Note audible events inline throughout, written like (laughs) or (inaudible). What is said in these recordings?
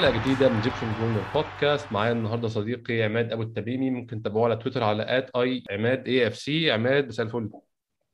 حلقة جديدة من جيبسون جون البودكاست معايا النهارده صديقي عماد أبو التبيني ممكن تتابعوه على تويتر على ات اي عماد اي اف سي عماد مساء الفل.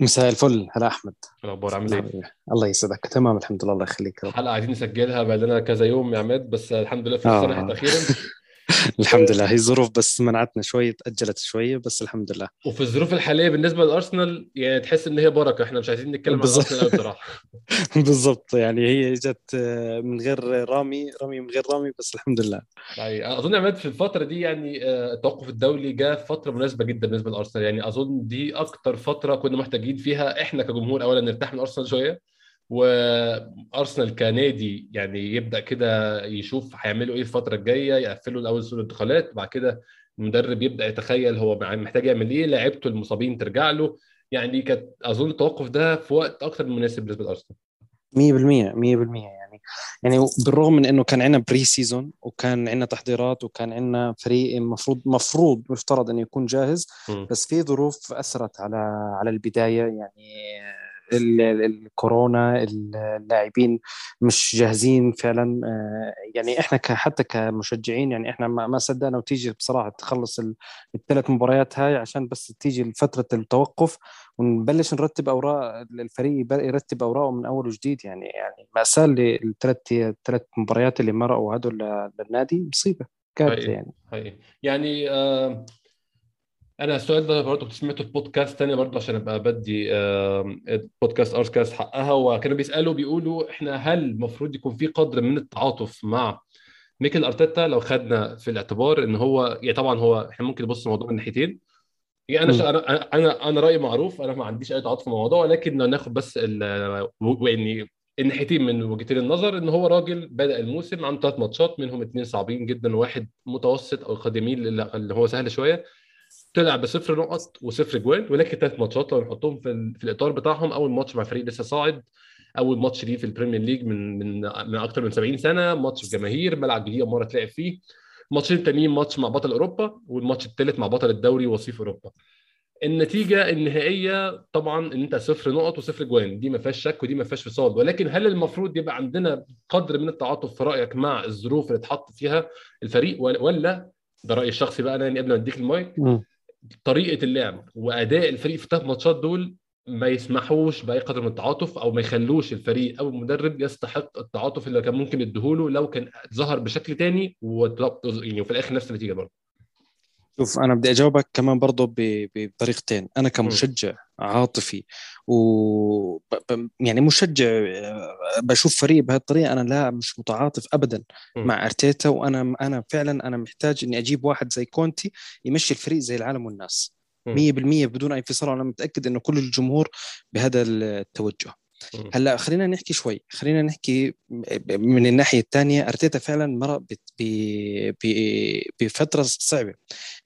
مساء الفل. هلا أحمد. الأخبار؟ عامل إيه؟ الله يسعدك. تمام الحمد لله. الله يخليك حلقة عايزين نسجلها بقى لنا كذا يوم يا عماد بس الحمد لله في آه. الصالح أخيرا. (laughs) الحمد لله. هي ظروف بس منعتنا شوي تأجلت شوية بس الحمد لله. وفي الظروف الحالية بالنسبة للأرسنال يعني تحس إن هي بركة. إحنا مش عايزين نتكلم عن بالظبط. أوي بصراحة. (laughs) بالضبط يعني هي جت آه، من غير رامي رامي من غير رامي بس الحمد لله. يعني أظن يا عماد في الفترة دي يعني آه، التوقف الدولي جاء في فترة مناسبة جدا بالنسبة للارسنال يعني أظن دي أكتر فترة كنا محتاجين فيها إحنا كجمهور اولا نرتاح من أرسنال شوية. وأرسنال كنادي يعني يبدأ كده يشوف هيعملوا إيه الفترة الجاية يقفلوا الأول سوق الانتقالات وبعد كده المدرب يبدأ يتخيل هو محتاج يعمل إيه لعيبته المصابين ترجع له. يعني كانت أظن التوقف ده في وقت أكتر من مناسب بالنسبة لأرسنال. 100% 100% يعني. يعني بالرغم من إنه كان عندنا pre-season وكان عندنا تحضيرات وكان عندنا فريق المفروض مفروض مفترض إنه يكون جاهز مم. بس في ظروف أثرت على على البداية. يعني الكورونا اللاعبين مش جاهزين فعلا آه، يعني إحنا حتى كمشجعين يعني إحنا ما صدقنا وتيجي بصراحة تخلص ال- الثلاث مباريات هاي عشان بس تيجي فتره التوقف ونبلش نرتب أوراق الفريق يرتب أوراقه من أول وجديد يعني يعني ماساه اللي الثلاث الثلاث مباريات اللي مرقوا هدول للنادي مصيبة كارثة. يعني يعني آه أنا السؤال ده برضه كنت سمعته في بودكاست تاني برضه عشان أبقى بدي بودكاست ارسكاست حقها. وكانوا بيسألوا بيقولوا إحنا هل المفروض يكون في قدر من التعاطف مع ميكل أرتيتا لو خدنا في الاعتبار إن هو يعني طبعا هو إحنا ممكن نبص الموضوع من ناحيتين. يعني أنا أنا أنا أنا رأيي معروف أنا ما عنديش أي تعاطف في الموضوع ولكن لو ناخد بس يعني الناحيتين من وجهتين النظر إن هو راجل بدأ الموسم عنده ثلاث ماتشات منهم اثنين صعبين جدا وواحد متوسط أو اللي اللي هو سهل شوية. طلع بصفر نقط وصفر جوان ولكن ثلاث ماتشات لو نحطهم في, في الإطار بتاعهم. أول ماتش مع فريق لسه صاعد أول ماتش ليه في ال Premier League من من من أكثر من 70 سنة ماتش بجماهير ملعب جديد أول مره تلعب فيه. الماتشين التانيين ماتش مع بطل أوروبا والماتش الثالث مع بطل الدوري وصيف أوروبا. النتيجة النهائية طبعا إن أنت صفر نقط وصفر جوان. دي ما فيهاش شك ودي ما فيهاش فصال. ولكن هل المفروض يبقى عندنا قدر من التعاطف في رأيك مع الظروف اللي اتحط فيها الفريق ولا- ده رأيي الشخصي بقى أنا يعني قبل ما أديك المايك. طريقة اللعب وأداء الفريق في الثلاث ماتشات دول ما يسمحوش بأي قدر من التعاطف أو ما يخلوش الفريق أو المدرب يستحق التعاطف اللي كان ممكن يديهوله لو كان ظهر بشكل تاني يعني وفي الآخر نفس النتيجة برضه. شوف أنا بدي أجاوبك كمان برضه بطريقتين. أنا كمشجع عاطفي و يعني مشجع بشوف فريق بهالطريقة أنا لا مش متعاطف ابدا مم. مع أرتيتا وأنا أنا فعلا أنا محتاج إني أجيب واحد زي كونتي يمشي الفريق زي العالم والناس مم. 100% بدون أي فصال أنا متأكد إنه كل الجمهور بهذا التوجه. هلأ خلينا نحكي شوي خلينا نحكي من الناحية الثانية أرتيتا فعلا مر بفترة صعبة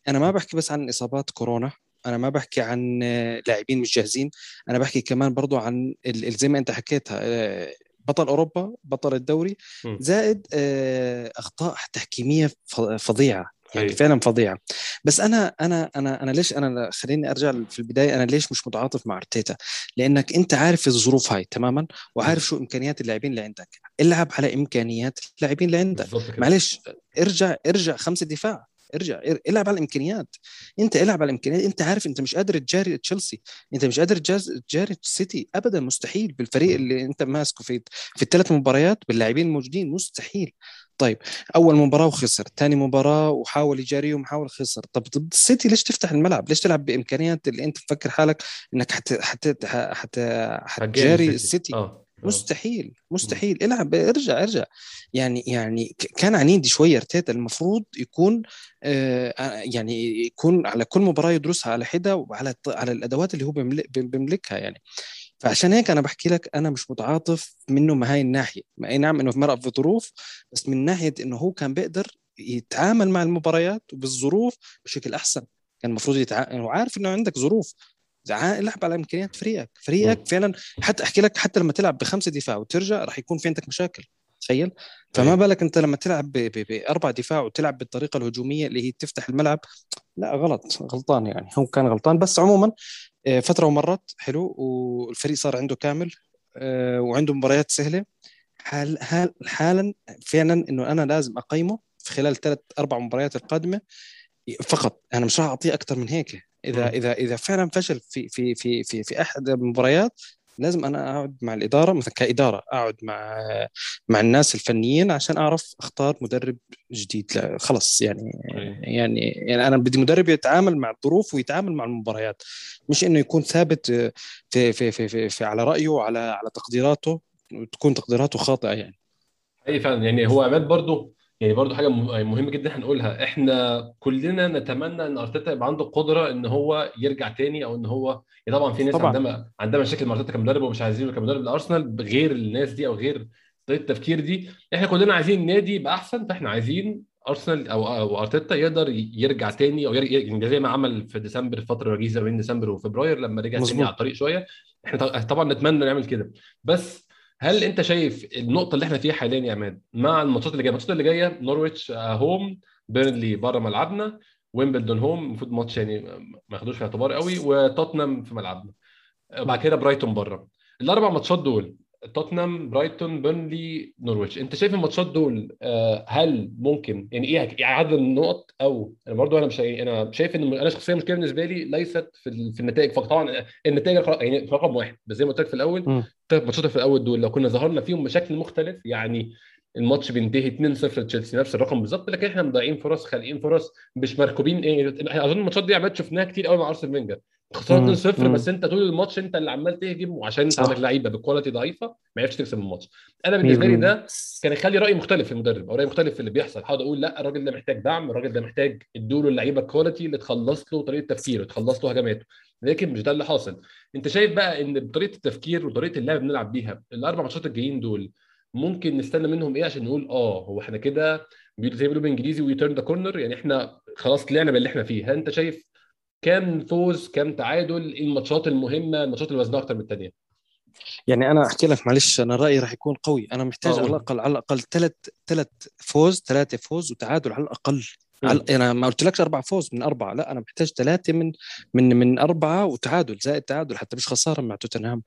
أنا ما بحكي بس عن إصابات كورونا أنا ما بحكي عن لاعبين مش جاهزين أنا بحكي كمان برضو عن زي ما أنت حكيتها آه، بطل أوروبا بطل الدوري. زائد آه، أخطاء تحكيمية فظيعة يعني. فعلا فظيعة. بس أنا أنا أنا أنا ليش أنا خليني أرجع في البداية أنا ليش مش متعاطف مع أرتيتا؟ لأنك أنت عارف الظروف هاي تماما وعارف شو إمكانيات اللاعبين اللي عندك العب على إمكانيات اللاعبين اللي عندك معلش ارجع ارجع خمسة دفاع. ارجع إر- العب على الإمكانيات. أنت العب على الإمكانيات. أنت عارف أنت مش قادر تجاري تشيلسي. أنت مش قادر تجاري السيتي. ابدا مستحيل بالفريق اللي أنت ماسكه في في الثلاث مباريات باللاعبين الموجودين. مستحيل. طيب أول مباراة وخسر ثاني مباراة وحاول يجاريهم حاول خسر. طب ضد السيتي ليش تفتح الملعب؟ ليش تلعب بإمكانيات اللي أنت مفكر حالك إنك حت حت حت حتجاري السيتي؟ آه. مستحيل مستحيل. العب ارجع ارجع. يعني يعني كان عنيد شوية ارتيتا المفروض يكون آه يعني يكون على كل مباراة يدرسها على حدة وعلى على الأدوات اللي هو بيملك- بيملكها يعني. فعشان هيك أنا بحكي لك أنا مش متعاطف منه من هاي الناحية. أي نعم إنه مرق في ظروف بس من ناحية إنه هو كان بيقدر يتعامل مع المباريات وبالظروف بشكل أحسن. كان المفروض يتعامل وعارف إنه عندك ظروف. العب على إمكانيات فريقك. فريقك. فعلا حتى أحكي لك حتى لما تلعب بخمسة دفاع وترجع راح يكون في عندك مشاكل. تخيل؟ فما أيوة. بالك أنت لما تلعب باربع دفاع وتلعب بالطريقة الهجومية اللي هي تفتح الملعب؟ لا غلط غلطان يعني هو كان غلطان. بس عموما آه، فترة ومرت حلو والفريق صار عنده كامل آه، وعنده مباريات سهلة. حال حال حالا فعلا إنه أنا لازم أقيمه في خلال ثلاث أربع مباريات القادمة. فقط أنا مش راح أعطيه أكثر من هيك. إذا. إذا إذا فعلا فشل في في في في في أحد المباريات لازم أنا أقعد مع الإدارة مثلا كإدارة أقعد مع مع الناس الفنيين عشان أعرف أختار مدرب جديد لا خلص يعني. يعني يعني أنا بدي مدرب يتعامل مع الظروف ويتعامل مع المباريات مش إنه يكون ثابت في في في, في, في على رأيه وعلى على تقديراته وتكون تقديراته خاطئة يعني أي فعلا يعني هو عماد برضو يعني برضو حاجة مه- مهمة جدا هنقولها. إحنا كلنا نتمنى إن أرتيتا يبقى عنده القدره إن هو يرجع تاني أو إن هو يعني طبعا في ناس طبعا. عندها عندها مشاكل مع أرتيتا كمدرب ومش عايزينه كمدرب لأرسنال غير الناس دي أو غير طريقة التفكير دي. إحنا كلنا عايزين النادي يبقى أحسن فإحنا عايزين أرسنال أو أو أرتيتا يقدر يرجع تاني أو يرجع يعني زي ما عمل في ديسمبر الفترة الوجيزه بين ديسمبر وفبراير لما رجع تاني مظبوط. على الطريق شوية. إحنا طبعا نتمنى نعمل كده. بس هل أنت شايف النقطة اللي إحنا فيها حاليا يا عماد مع الماتشات اللي جاية؟ الماتشات اللي جاية نورويتش home بيرنلي بره ملعبنا ويمبلدون home المفروض ماتش يعني ما ياخدوش في الاعتبار قوي وتوتنهام في ملعبنا. وبعد كده برايتون بره. الأربع ماتشات دول توتنهام برايتون بيرنلي نورويتش. انت شايف الماتشات دول آه، هل ممكن يعني إيه يعني عدد النقط؟ أو أنا برضو أنا مش أنا شايف ان أنا شخصيا المشكلة بالنسبة لي ليست في في النتائج. فقط طبعا النتائج يعني رقم واحد. بس زي ما قلت لك في الأول مم. الثلاث ماتشات في الأول دول لو كنا ظهرنا فيهم بشكل مختلف يعني الماتش بينتهي 2-0 لتشيلسي نفس الرقم بالظبط لكن إحنا مضيعين فرص خالقين فرص مش مركوبين إيه أظن الماتشات دي عماد شفناها كتير قوي مع أرسنال فينجر. مم. 2-0 مم. بس انت طول الماتش انت اللي عمال تهجم وعشان انت عندك لعيبة ب quality ضعيفة ما عرفتش تكسب الماتش. أنا بالنسبة لي 100% ده كان يخلي رأي مختلف في المدرب أو رأي مختلف في اللي بيحصل. هقعد أقول لأ الراجل ده محتاج دعم الراجل ده محتاج ادوا له اللعيبة ال quality اللي تخلص له طريقة تفكيره تخلص له هجماته. لكن مش ده اللي حاصل. أنت شايف بقى إن بطريقه التفكير وطريقة اللعب بنلعب بيها الأربع ماتشات الجايين دول ممكن نستنى منهم إيه عشان نقول آه هو إحنا كده بيقولوا زي ما بيقولوا بالانجليزي we turn the corner يعني إحنا خلاص طلعنا من اللي إحنا فيه. هل أنت شايف كام فوز كام تعادل إيه الماتشات المهمة الماتشات اللي وزنها أكتر من الثانية يعني أنا أحكي لك معلش أنا رأيي راح يكون قوي. أنا محتاج آه على الأقل على الأقل ثلاث ثلاث فوز ثلاثة فوز وتعادل على الأقل. على أنا ما قلتلكش أربع فوز من أربعة. لا أنا محتاج ثلاثة من من من أربعة وتعادل زائد تعادل حتى مش خسارة مع توتنهام.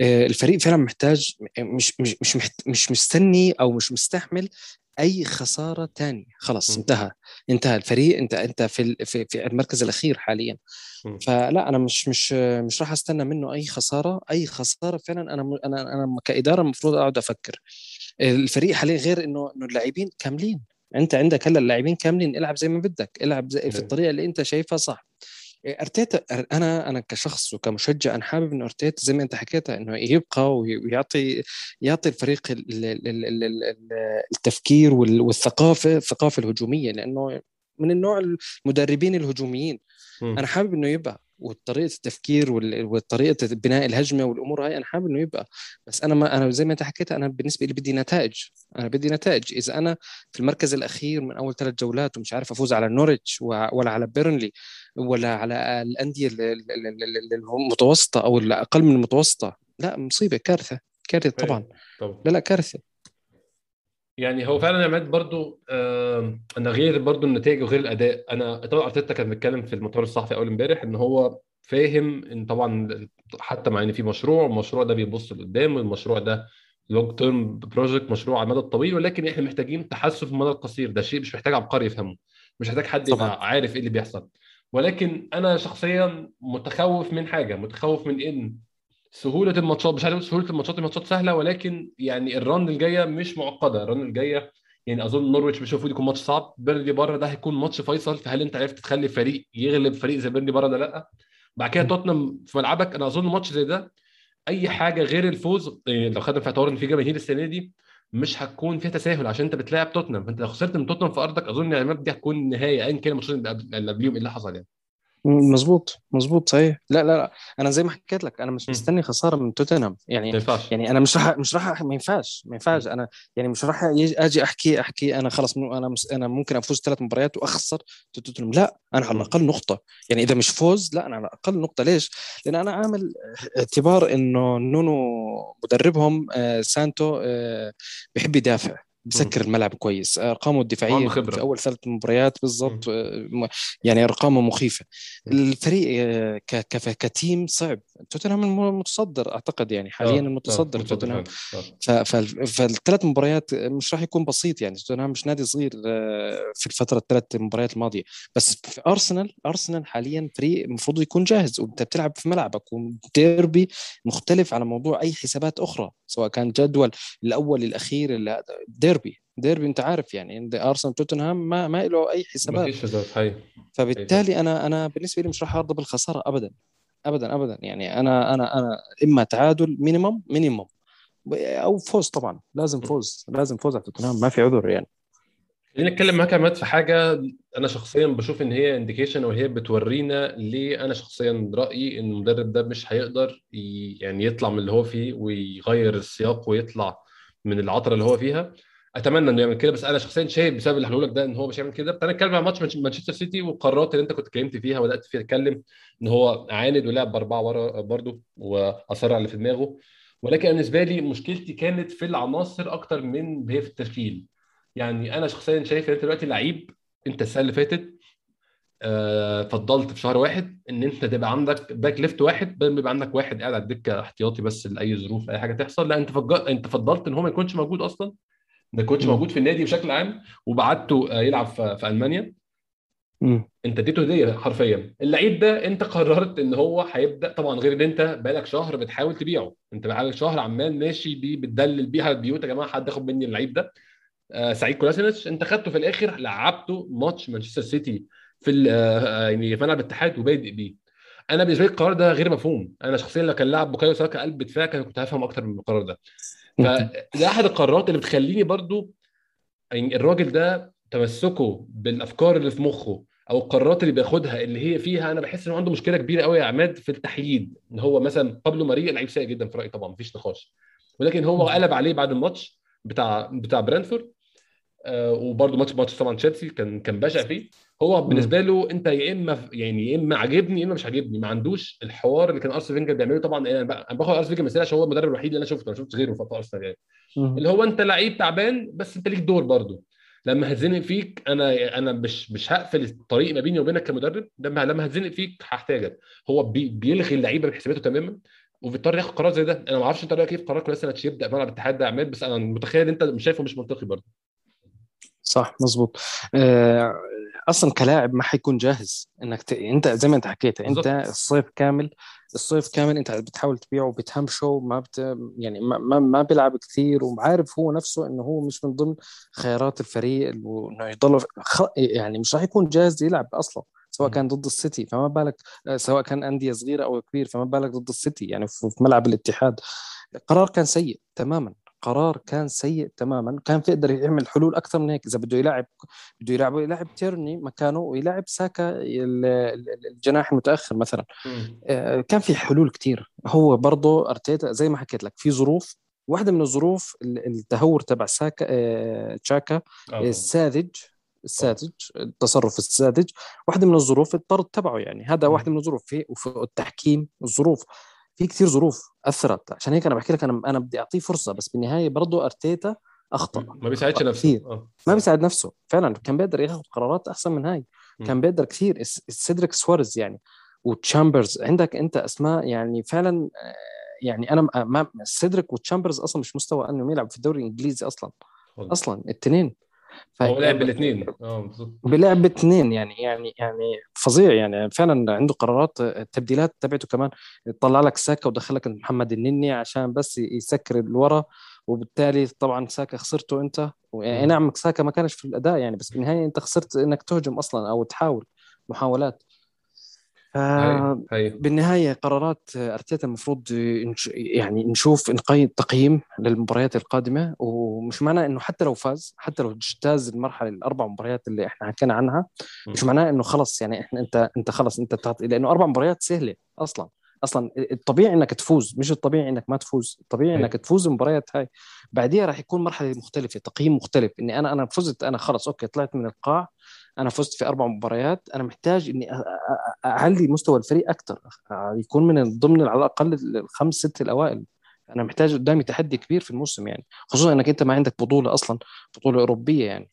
آه، الفريق فعلا محتاج مش مش مش مش مستني أو مش مستحمل أي خسارة تانية. خلاص مم. انتهى. انتهى الفريق انت انت في في في المركز الأخير حاليا. مم. فلا أنا مش مش مش راح أستنى منه أي خسارة. أي خسارة فعلا أنا أنا أنا كإدارة المفروض أقعد أفكر. الفريق حاليا غير إنه إنه اللاعبين كاملين. أنت عندك هلأ اللاعبين كاملين العب زي ما بدك. العب زي في أيوه الطريقة اللي أنت شايفها صح. أرتيتا أنا أنا كشخص وكمشجع أنا حابب إنه أرتيتا زي ما أنت حكيتها إنه يبقى وي- ويعطي يعطي الفريق ال- ال- ال- ال- ال- التفكير وال- والثقافة الثقافة الهجومية لأنه من النوع المدربين الهجوميين. أنا حابب إنه يبقى وطريقة التفكير وطريقة بناء الهجمة والأمور هاي أنا حابب إنه يبقى. بس أنا ما أنا زي ما أنت حكيت أنا بالنسبة لي بدي نتائج. أنا بدي نتائج. إذا أنا في المركز الأخير من أول ثلاث جولات ومش عارف أفوز على نوريتش ولا على بيرنلي ولا على الأندية ال- ال- ال- ال- ال- المتوسطة أو الأقل من المتوسطة. لا مصيبة كارثة كارثة طبعا. أيوه طبعا. لا لا كارثة. يعني هو فعلا يا عماد برضو آه أنا غير برضو النتائج وغير الأداء. أنا طبعا أرتيتا كان بيتكلم في المؤتمر الصحفي أول امبارح إن هو فاهم إن طبعا حتى مع إن في مشروع المشروع ده بيبص لقدام والمشروع ده long term project مشروع على المدى الطويل ولكن إحنا محتاجين تحسن في المدى القصير. ده شيء مش محتاج عبقري يفهمه. مش محتاج حد طبعا. يبقى عارف إيه اللي بيحصل. ولكن أنا شخصيا متخوف من حاجة متخوف من إن سهولة الماتشات مش عارف أقول سهولة الماتشات الماتشات سهلة ولكن يعني ال run الجاية مش معقدة. ال run الجاية يعني أظن نورويتش مش المفروض يكون ماتش صعب. بيرنلي بره ده هيكون ماتش فيصل. فهل أنت عرفت تخلي فريق يغلب فريق زي بيرنلي بره ده؟ لأ. بعد كده توتنهام في ملعبك أنا أظن ماتش زي ده أي حاجة غير الفوز يعني لو خدنا في اعتبار إن في جماهير السنة دي مش هتكون فيها تساهل عشان أنت بتلاعب توتنهام. فأنت لو خسرت من توتنهام في أرضك أظن يعني دي هتكون النهايه ايا كان الماتشات اللي قبل- اللي قبليهم إيه اللي حصل يعني. مظبوط مظبوط صحيح. لا لا لا أنا زي ما حكيت لك أنا مش. مستني خسارة من توتنهام. يعني ينفعش. يعني أنا مش راح مش راح ما ينفعش ما ينفعش. أنا يعني مش راح يجي- أجي أحكي أحكي أنا خلص أنا مش أنا ممكن أفوز ثلاث مباريات وأخسر توتنهام. لا أنا على. الأقل نقطة. يعني إذا مش فوز لا أنا على الأقل نقطة. ليش؟ لأن أنا عامل اعتبار إنه نونو مدربهم آه، سانتو آه، بيحب يدافع. بسكر الملعب كويس. أرقامه الدفاعية في أول ثلاث مباريات بالضبط يعني أرقامه مخيفة. الفريق آه، كتيم صعب. توتنهام المتصدر أعتقد يعني حاليا آه، المتصدر توتنهام. فالثلاث مباريات مش راح يكون بسيط يعني. توتنهام مش نادي صغير في الفترة الثلاث مباريات الماضية. بس في أرسنال أرسنال حاليا فريق المفروض يكون جاهز. وأنت بتلعب في ملعبك. وديربي مختلف على موضوع أي حسابات أخرى سواء كان جدول الأول الأخير ديربي. ديربي أنت عارف يعني أرسنال توتنهام ما ما له أي حسابات. ما فيش فبالتالي أنا أنا بالنسبة لي مش راح أرضى بالخسارة ابدا ابدا ابدا. يعني أنا أنا أنا إما تعادل minimum minimum أو فوز طبعا لازم فوز لازم فوز على توتنهام ما في عذر يعني. خليني أتكلم معاك يا في حاجة أنا شخصيا بشوف إن هي indication وهي بتورينا ليه أنا شخصيا رأيي إن المدرب ده مش هيقدر يعني يطلع من اللي هو فيه ويغير السياق ويطلع من العثرة اللي هو فيها. أتمنى إنه يعمل كده بس أنا شخصيا شايف بسبب اللي هقوله لك ده إن هو مش هيعمل كده. أنا أتكلم عن ماتش مانشستر سيتي والقرارات اللي أنت كنت اتكلمت فيها وبدأت فيها تتكلم إن هو عاند ولعب بأربعة ورا برده واصر على اللي في دماغه. ولكن بالنسبة لي مشكلتي كانت في العناصر أكتر من هي في التشكيل. يعني أنا شخصيا شايف إن أنت دلوقتي لعيب أنت السنة اللي فاتت آه فضلت في شهر واحد إن أنت تبقى عندك back left واحد بدل ما يبقى عندك واحد قاعد على الدكة احتياطي بس لأي ظروف أي حاجة تحصل. لا أنت فضلت إن هو ما يكونش موجود أصلا. ما يكونش موجود في النادي بشكل عام وبعته آه، يلعب في, ألمانيا. م. انت اديته هدية حرفيا. اللعيب ده انت قررت ان هو هيبدأ طبعا غير ان انت بقالك شهر بتحاول تبيعه. انت بقالك شهر عمال ماشي بيه بتدلل بيه على البيوت يا جماعة حد ياخد مني اللعيب ده؟ آه سعيد كولاسينيتش انت خدته في الآخر لعبته ماتش مانشستر سيتي في آه يعني في ملعب الاتحاد وبادئ بيه. أنا بالنسبة لي القرار ده غير مفهوم. أنا شخصيا لو كان لاعب بوكايو ساكا قلب دفاع كنت هفهم أكتر من القرار ده. فده أحد القرارات اللي بتخليني برضو يعني الراجل ده تمسكه بالأفكار اللي في مخه أو القرارات اللي بياخدها اللي هي فيها أنا بحس إنه عنده مشكلة كبيرة قوي يا عماد في التحييد. إن هو مثلا بابلو ماري لعيب سيء جدا في رأيي طبعا مفيش نقاش. ولكن هو قلب عليه بعد الماتش بتاع بتاع برينتفورد. آه وبرده ماتش ماتش طبعا تشيلسي كان كان بشع فيه. هو بالنسبة له أنت يا إما يعني يا إما عاجبني يا إما مش عاجبني. ما عندوش الحوار اللي كان أرسين فينجر بيعمله. طبعا أنا باخد أرسين فينجر مثال عشان هو المدرب الوحيد اللي أنا شفته. ما شفتش غيره في أرسنال يعني. اللي هو أنت لعيب تعبان بس أنت ليك دور برده لما هتزنق فيك أنا أنا مش مش هقفل الطريق ما بيني وبينك كمدرب. لما لما هتزنق فيك هحتاجك. هو بي بيلغي اللعيبة من حساباته تماما. وبيضطر ياخد قرار زي ده. أنا ما أعرفش انت رايك كيف قرار كويس يبدأ ملعب الاتحاد ده عماد. بس أنا متخيل أنت مش شايفه مش منطقي برضه. صح مظبوط. آه، أصلا كلاعب ما حيكون جاهز إنك ت... أنت زي ما أنت حكيت أنت الصيف كامل الصيف كامل أنت بتحاول تبيعه وبتهمشه ما بت... يعني ما ما, ما بيلعب كثير وعارف هو نفسه إنه هو مش من ضمن خيارات الفريق إنه يضل خ... يعني مش راح يكون جاهز يلعب أصلا سواء كان ضد السيتي فما بالك سواء كان أندية صغيرة أو كبير فما بالك ضد السيتي يعني في ملعب الاتحاد. قرار كان سيء تماما. قرار كان سيء تماما كان في يقدر يعمل حلول أكثر من هيك. إذا بده يلعب بده يلعب يلعب تيرني مكانه ويلعب ساكا الجناح المتأخر مثلا. آه، كان في حلول كثير هو برضه أرتيتا زي ما حكيت لك في ظروف. واحدة من الظروف التهور تبع ساكا آه، تشاكا الساذج الساذج التصرف الساذج. واحدة من الظروف الطرد تبعه يعني. هذا واحدة من الظروف. في التحكيم الظروف. في كثير ظروف أثرت. عشان هيك أنا بحكي لك أنا أنا بدي أعطيه فرصة بس بالنهاية برضه أرتيتا أخطأ. ما بيساعدش نفسه. آه. ما بيساعد نفسه. فعلا كان بيقدر ياخذ قرارات أحسن من هاي. كان بيقدر كثير سيدريك سواريس يعني وتشامبرز. عندك أنت أسماء يعني فعلا آه، يعني أنا ما سيدريك وتشامبرز أصلا مش مستوى انهم يلعبوا في الدوري الإنجليزي أصلا. أصلا الاثنين هو لعب بالاثنين. آه بالظبط. بيلعب بالاثنين يعني يعني يعني فظيع يعني فعلا عنده قرارات التبديلات تبعته كمان طلع لك ساكا ودخل لك محمد النني عشان بس يسكر الورا وبالتالي طبعا ساكا خسرته أنت. يعني نعم ساكا ما كانش في الأداء يعني بس بالنهايه أنت خسرت إنك تهجم أصلا أو تحاول محاولات. آه بالنهاية قرارات أرتيتا المفروض يعني نشوف نقيم تقييم للمباريات القادمة ومش معناه إنه حتى لو فاز حتى لو اجتاز المرحلة الأربع مباريات اللي إحنا حكينا عنها مش معناه إنه خلص يعني إحنا أنت أنت خلص أنت تعطي لأنه أربع مباريات سهلة أصلا. أصلا الطبيعي إنك تفوز مش الطبيعي إنك ما تفوز الطبيعي إنك تفوز المباريات هاي. بعديها راح يكون مرحلة مختلفة تقييم مختلف إني أنا أنا فزت أنا خلص okay طلعت من القاع أنا فزت في أربع مباريات أنا محتاج إني أعلي مستوى الفريق أكثر يكون من ضمن على الأقل الخمس ست الأوائل. أنا محتاج قدامي تحدي كبير في الموسم يعني خصوصا إنك أنت ما عندك بطولة أصلا بطولة أوروبية يعني.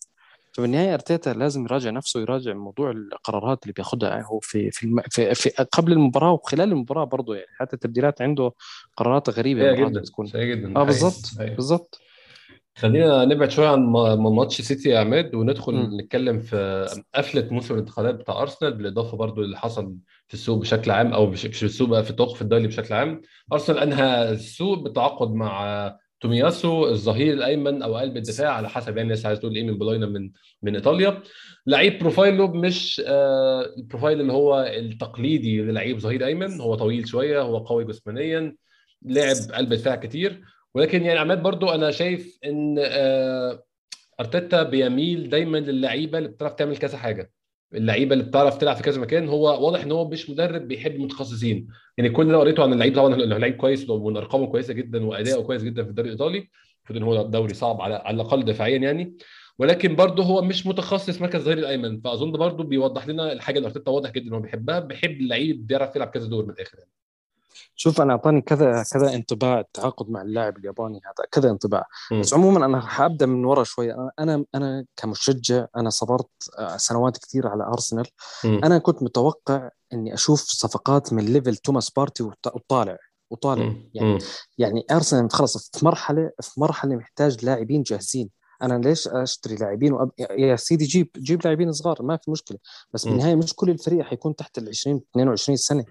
فبالنهاية أرتيتا لازم يراجع نفسه ويراجع موضوع القرارات اللي بياخذها يعني هو في في, الم... في, في قبل المباراة وخلال المباراة برضه يعني حتى التبديلات عنده قرارات غريبة سيئة جدا تكون. سيئة جدا. آه بالظبط بالظبط خلينا نبعد شوية عن ماتش سيتي يا عماد وندخل م. نتكلم في قفلة موسم الانتقالات بتاع أرسنال بالإضافة برضو اللي حصل في السوق بشكل عام أو مش في السوق بقى في توقف الدوري بشكل عام. أرسنال أنهى السوق بالتعاقد مع تومياسو الظهير الأيمن أو قلب الدفاع على حسب يعني الناس عايز تقول إيه من بولونيا من من إيطاليا. لعيب profile ه مش آه ال profile اللي هو التقليدي للعيب ظهير أيمن هو طويل شوية هو قوي جسمانيا لعب قلب دفاع كتير. ولكن يعني عماد برضو أنا شايف إن آه أرتيتا بيميل دايما للعيبة اللي بتعرف تعمل كذا حاجة. اللعيبة اللي بتعرف تلعب في كذا مكان هو واضح إن هو مش مدرب بيحب المتخصصين. يعني كل اللي قريته عن اللعيب طبعا إنه لعيب كويس ومن ارقامه كويسة جدا واداؤه كويس جدا في الدوري الإيطالي. المفروض إن هو دوري صعب على على الأقل دفاعيا يعني. ولكن برضه هو مش متخصص مركز الظهير الأيمن. فأظن برضه بيوضح لنا الحاجة اللي أرتيتا واضح جدا إن هو بيحبها بيحب اللعيب بيعرف يلعب كذا دور من الآخر يعني. شوف أنا أعطاني كذا كذا انطباع التعاقد مع اللاعب الياباني هذا كذا انطباع م. بس عموما أنا حابدا من ورا شوي أنا أنا كمشجع أنا صبرت آه، سنوات كثير على أرسنال م. أنا كنت متوقع إني أشوف صفقات من level توماس بارتي وطالع وطالع م. يعني م. يعني أرسنال خلص في مرحلة في مرحلة محتاج لاعبين جاهزين أنا ليش أشتري لاعبين وأب... يا سيدي جيب جيب لاعبين صغار ما في مشكلة بس بالنهاية مش كل الفريق حيكون تحت ال 20 22 سنة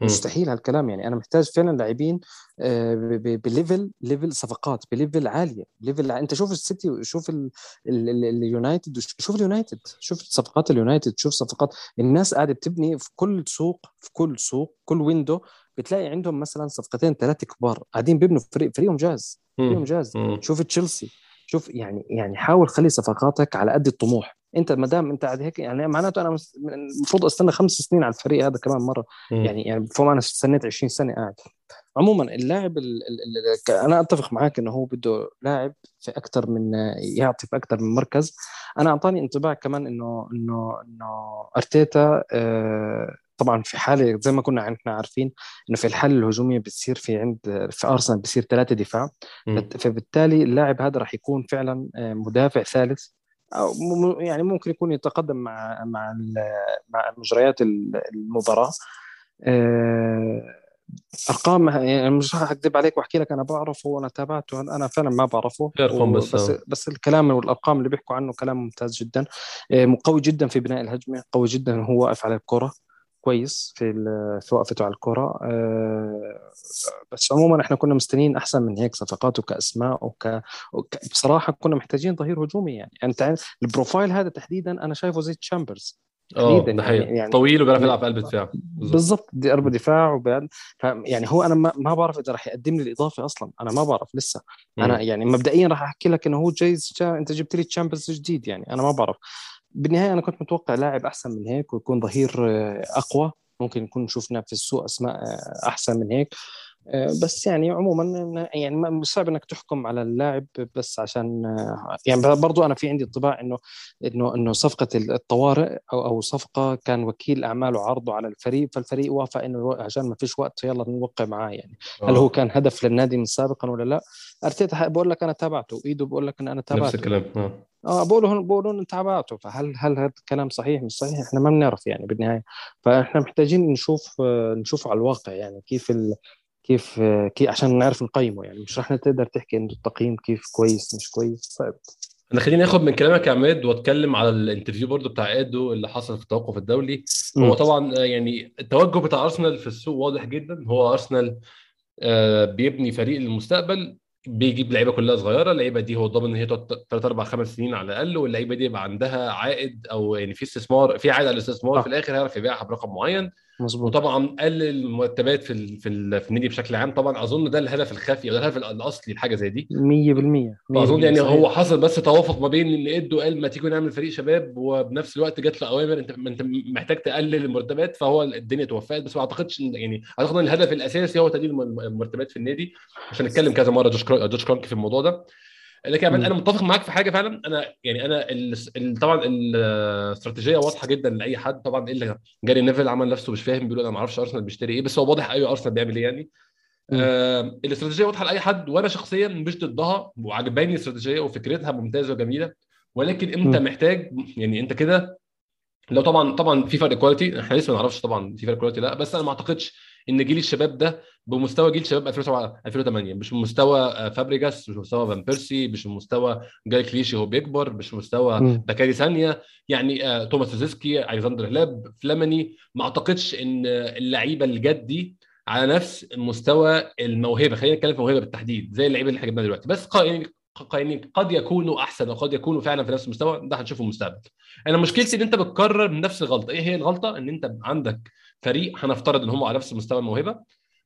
مستحيل هالكلام. يعني أنا محتاج فعلا لاعبين آه، ب level level صفقات ب level عالية level أنت شوف السيتي شوف اليونايتد شوف اليونايتد شوف صفقات اليونايتد شوف صفقات. الناس قاعدة بتبني في كل سوق في كل سوق كل window بتلاقي عندهم مثلا صفقتين ثلاثة كبار قاعدين بيبنوا فريق فريقهم جاهز فريقهم جاهز. شوف تشيلسي شوف يعني يعني حاول خلي صفقاتك على قد الطموح. أنت ما دام أنت قاعد هيك يعني معناته أنا المفروض أستنى خمس سنين على الفريق هذا كمان مرة. م. يعني يعني فوق أنا استنيت 20 سنة قاعد. عموما اللاعب ال ال أنا أتفق معك إنه هو بده لاعب في أكثر من يعطي في أكثر من مركز. أنا أعطاني انطباع كمان إنه إنه إنه أرتيتا آه طبعا في حالة زي ما كنا إحنا عارفين إنه في الحالة الهجومية بتصير في عند في أرسنال بصير ثلاثة دفاع. م. فبالتالي اللاعب هذا راح يكون فعلا آه، مدافع ثالث. أو يعني ممكن يكون يتقدم مع مع مع مجريات المباراه آه، أرقام يعني مش راح أكذب عليك وأحكي لك أنا بعرفه وأنا تابعته أنا فعلا ما بعرفه. بس, بس الكلام والأرقام اللي بيحكوا عنه كلام ممتاز جدا. آه، قوي جدا في بناء الهجمة قوي جدا هو واقف على الكرة. كويس في في وقفته على الكرة. آه، بس عموما إحنا كنا مستنيين أحسن من هيك صفقات وكأسماء وك... وك... بصراحة كنا محتاجين ظهير هجومي يعني. أنت ال profile هذا تحديدا أنا شايفه زي تشامبرز آه يعني, يعني طويل وبيعرف يلعب في قلب دفاع بالضبط دي قلب دفاع وبيعرف يعني هو أنا ما, ما بعرف إذا راح يقدم لي الإضافة أصلا. أنا ما بعرف لسه. أنا يعني مبدئيا راح أحكي لك إنه هو جايز أنت جبت لي تشامبرز جديد يعني. أنا ما بعرف. بالنهاية أنا كنت متوقع لاعب أحسن من هيك ويكون ظهير آه، أقوى. ممكن نكون شفنا في السوق أسماء آه، أحسن من هيك. بس يعني عموما يعني صعب إنك تحكم على اللاعب بس عشان يعني برضو أنا في عندي انطباع انه انه إنه صفقة الطوارئ أو أو صفقة كان وكيل اعماله عرضه على الفريق فالفريق وافق إنه عشان ما فيش وقت يلا نوقع معاه يعني. أوه. هل هو كان هدف للنادي من سابقا ولا لا؟ أرتيتا بقول لك أنا تابعته. ايده بقول لك إن أنا تابعته. نفس الكلام آه. بقولوا بقولوا انت تابعته. فهل هل هذا الكلام صحيح؟ مش صحيح. إحنا ما بنعرف يعني بالنهاية. فإحنا محتاجين نشوف نشوف على الواقع يعني كيف ال... كيف كيف عشان نعرف نقيمه يعني. مش رح تقدر تحكي إنه التقييم كيف كويس مش كويس. طيب. أنا خليني آخد من كلامك يا عماد وأتكلم على الانترفيو برضو بتاع إيدو اللي حصل في التوقف الدولي. هو طبعا يعني التوجه بتاع أرسنال في السوق واضح جدا. هو أرسنال آه، بيبني فريق للمستقبل بيجيب لعيبة كلها صغيرة. اللعيبة دي هو ضامن إن هي تقعد 3 4 5 سنين على الأقل واللعيبة دي يبقى عندها عائد أو يعني في استثمار في عائد على الاستثمار. في الآخر هيعرف يبيعها برقم معين. مظبوط. وطبعا قلل المرتبات في ال في, ال في النادي بشكل عام. طبعا أظن ده الهدف الخفي أو ده الهدف الأصلي لحاجة زي دي. 100% فأظن يعني صحيح. هو حصل بس توافق ما بين اللي ادوا قال ما تيجي نعمل فريق شباب وبنفس الوقت جات له أوامر أنت أنت محتاج تقلل المرتبات فهو الدنيا توفقت. بس ما أعتقدش يعني أعتقد إن الهدف الأساسي هو تقليل المرتبات في النادي. عشان نتكلم كذا مرة جوش كرونك في الموضوع ده. لكن أنا متفق معاك في حاجة فعلا. أنا يعني أنا ال طبعا الاستراتيجية واضحة جدا لأي حد. طبعا الا جاري نيفل عمل نفسه مش فاهم بيقول أنا ما أعرفش أرسنال بيشتري إيه بس هو واضح أيوه أرسنال بيعمل إيه يعني. آه الاستراتيجية واضحة لأي حد. وأنا شخصيا مش ضدها وعجباني الاستراتيجية وفكرتها ممتازة وجميلة. ولكن أنت م. محتاج يعني أنت كده لو طبعا طبعا في فرق quality إحنا لسه ما نعرفش طبعا في فرق quality لأ بس أنا ما أعتقدش إن جيل الشباب ده بمستوى جيل شباب 2007 2008 مش بمستوى آه، فابريجاس مش بمستوى فان بيرسي مش بمستوى جايل كليشي هو بيكبر مش بمستوى. بكاري سانيا يعني آه، توماس روزيسكي ألكسندر هلاب فلاميني ما أعتقدش إن اللعيبة الجدد دي على نفس مستوى الموهبة. خلينا نتكلم في موهبة بالتحديد زي اللعيبة اللي إحنا جبناها دلوقتي. بس قا- يعني يعني قد يكونوا أحسن وقد يكونوا فعلا في نفس المستوى ده هنشوفه المستقبل. أنا مشكلتي إن أنت بتكرر من نفس الغلطة. إيه هي الغلطة؟ إن أنت عندك فريق هنفترض إن هم على نفس مستوى الموهبة.